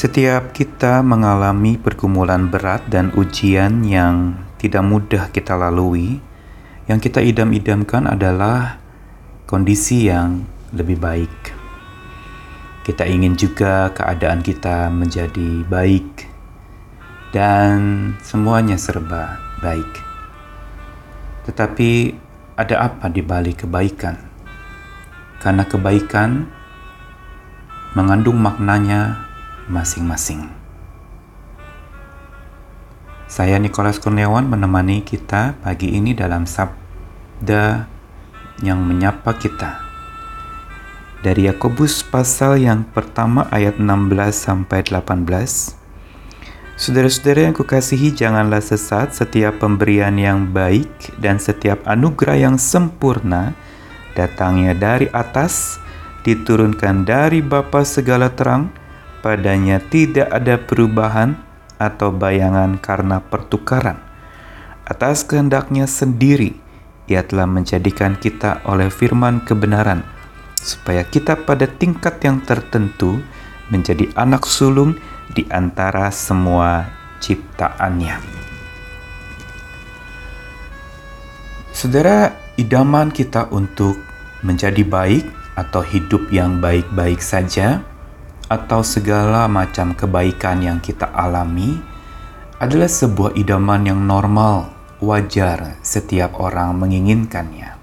Setiap kita mengalami pergumulan berat dan ujian yang tidak mudah kita lalui, yang kita idam-idamkan adalah kondisi yang lebih baik. Kita ingin juga keadaan kita menjadi baik dan semuanya serba baik. Tetapi ada apa di balik kebaikan? Karena kebaikan mengandung maknanya masing-masing. Saya Nikolas Kurniawan menemani kita pagi ini dalam sabda yang menyapa kita. Dari Yakobus pasal yang pertama ayat 16 sampai 18. Saudara-saudara yang kukasihi, janganlah sesat setiap pemberian yang baik dan setiap anugerah yang sempurna datangnya dari atas, diturunkan dari Bapa segala terang, padanya tidak ada perubahan atau bayangan karena pertukaran. Atas kehendaknya sendiri, ia telah menjadikan kita oleh firman kebenaran, supaya kita pada tingkat yang tertentu menjadi anak sulung di antara semua ciptaannya. Saudara, idaman kita untuk menjadi baik atau hidup yang baik-baik saja atau segala macam kebaikan yang kita alami adalah sebuah idaman yang normal, wajar setiap orang menginginkannya.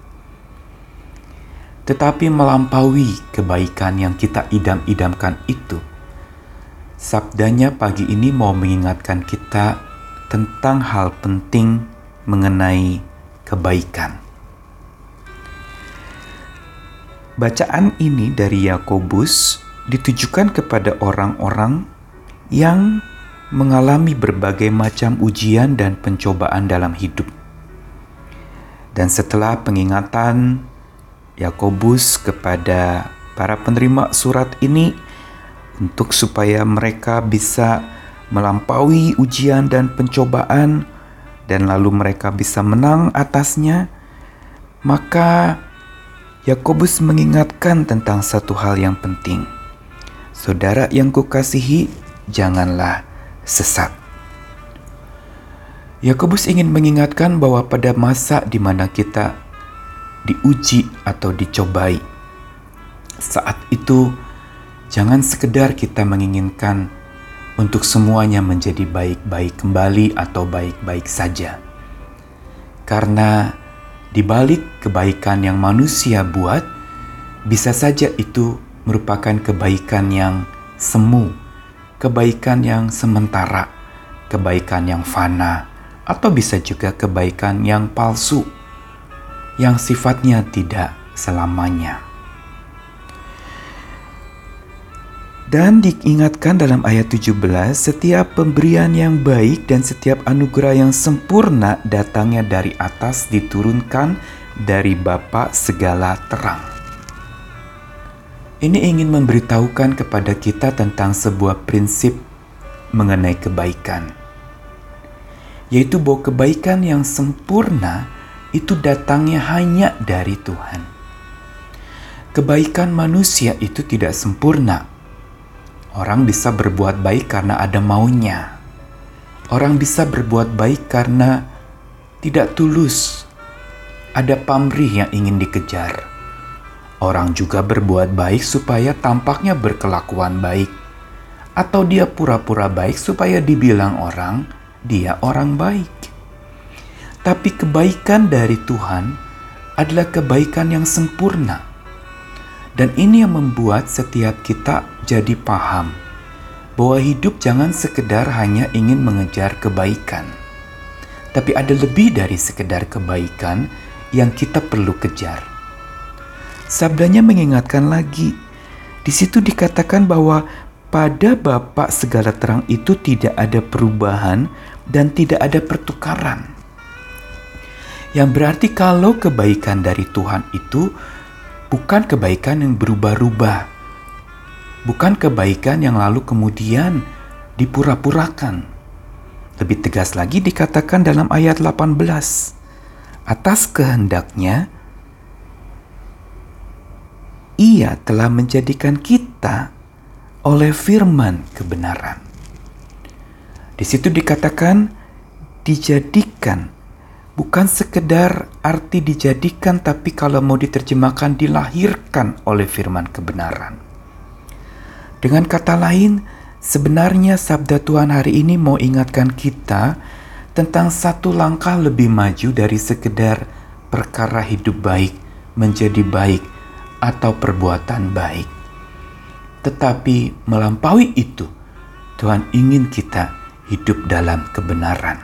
Tetapi melampaui kebaikan yang kita idam-idamkan itu, sabdanya pagi ini mau mengingatkan kita tentang hal penting mengenai kebaikan. Bacaan ini dari Yakobus ditujukan kepada orang-orang yang mengalami berbagai macam ujian dan pencobaan dalam hidup. Dan setelah pengingatan Yakobus kepada para penerima surat ini untuk supaya mereka bisa melampaui ujian dan pencobaan dan lalu mereka bisa menang atasnya, maka Yakobus mengingatkan tentang satu hal yang penting Saudara yang kukasihi, janganlah sesat. Yakobus ingin mengingatkan bahwa pada masa di mana kita diuji atau dicobai, saat itu jangan sekedar kita menginginkan untuk semuanya menjadi baik-baik kembali atau baik-baik saja. Karena di balik kebaikan yang manusia buat, bisa saja itu merupakan kebaikan yang semu, kebaikan yang sementara, kebaikan yang fana, atau bisa juga kebaikan yang palsu, yang sifatnya tidak selamanya. Dan diingatkan dalam ayat 17, setiap pemberian yang baik dan setiap anugerah yang sempurna datangnya dari atas diturunkan dari Bapa segala terang. Ini ingin memberitahukan kepada kita tentang sebuah prinsip mengenai kebaikan, yaitu bahwa kebaikan yang sempurna itu datangnya hanya dari Tuhan. Kebaikan manusia itu tidak sempurna. Orang bisa berbuat baik karena ada maunya. Orang bisa berbuat baik karena tidak tulus. Ada pamrih yang ingin dikejar Orang juga berbuat baik supaya tampaknya berkelakuan baik, atau dia pura-pura baik supaya dibilang orang dia orang baik. Tapi kebaikan dari Tuhan adalah kebaikan yang sempurna, dan ini yang membuat setiap kita jadi paham bahwa hidup jangan sekedar hanya ingin mengejar kebaikan, tapi ada lebih dari sekedar kebaikan yang kita perlu kejar Sabdanya mengingatkan lagi. Di situ dikatakan bahwa pada Bapak segala terang itu tidak ada perubahan dan tidak ada pertukaran. Yang berarti kalau kebaikan dari Tuhan itu bukan kebaikan yang berubah-ubah. Bukan kebaikan yang lalu kemudian dipura-purakan. Lebih tegas lagi dikatakan dalam ayat 18. Atas kehendaknya, ia telah menjadikan kita oleh firman kebenaran. Di situ dikatakan dijadikan bukan sekedar arti dijadikan tapi kalau mau diterjemahkan dilahirkan oleh firman kebenaran. Dengan kata lain, sebenarnya sabda Tuhan hari ini mau ingatkan kita tentang satu langkah lebih maju dari sekedar perkara hidup baik menjadi baik atau perbuatan baik. Tetapi melampaui itu, Tuhan ingin kita hidup dalam kebenaran.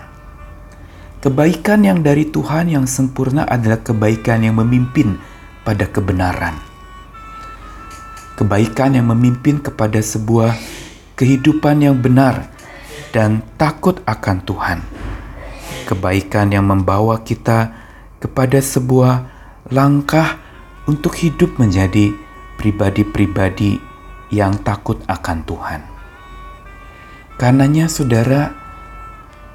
Kebaikan yang dari Tuhan yang sempurna adalah kebaikan yang memimpin pada kebenaran. Kebaikan yang memimpin kepada sebuah kehidupan yang benar dan takut akan Tuhan. Kebaikan yang membawa kita kepada sebuah langkah untuk hidup menjadi pribadi-pribadi yang takut akan Tuhan. Karenanya, saudara,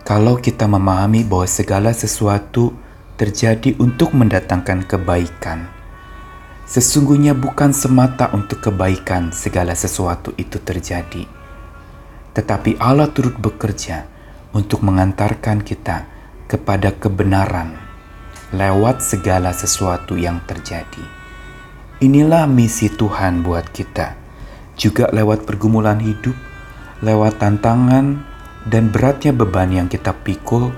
kalau kita memahami bahwa segala sesuatu terjadi untuk mendatangkan kebaikan, sesungguhnya bukan semata untuk kebaikan segala sesuatu itu terjadi, tetapi Allah turut bekerja untuk mengantarkan kita kepada kebenaran lewat segala sesuatu yang terjadi. Inilah misi Tuhan buat kita, juga lewat pergumulan hidup, lewat tantangan, dan beratnya beban yang kita pikul,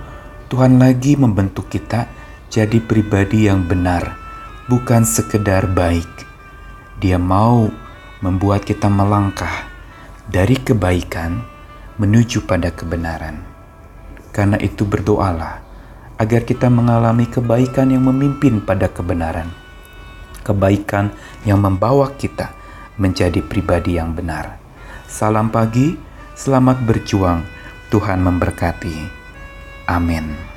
Tuhan lagi membentuk kita jadi pribadi yang benar, bukan sekedar baik. Dia mau membuat kita melangkah dari kebaikan menuju pada kebenaran. Karena itu berdoalah agar kita mengalami kebaikan yang memimpin pada kebenaran. Kebaikan yang membawa kita menjadi pribadi yang benar. Salam pagi, selamat berjuang Tuhan memberkati. Amin.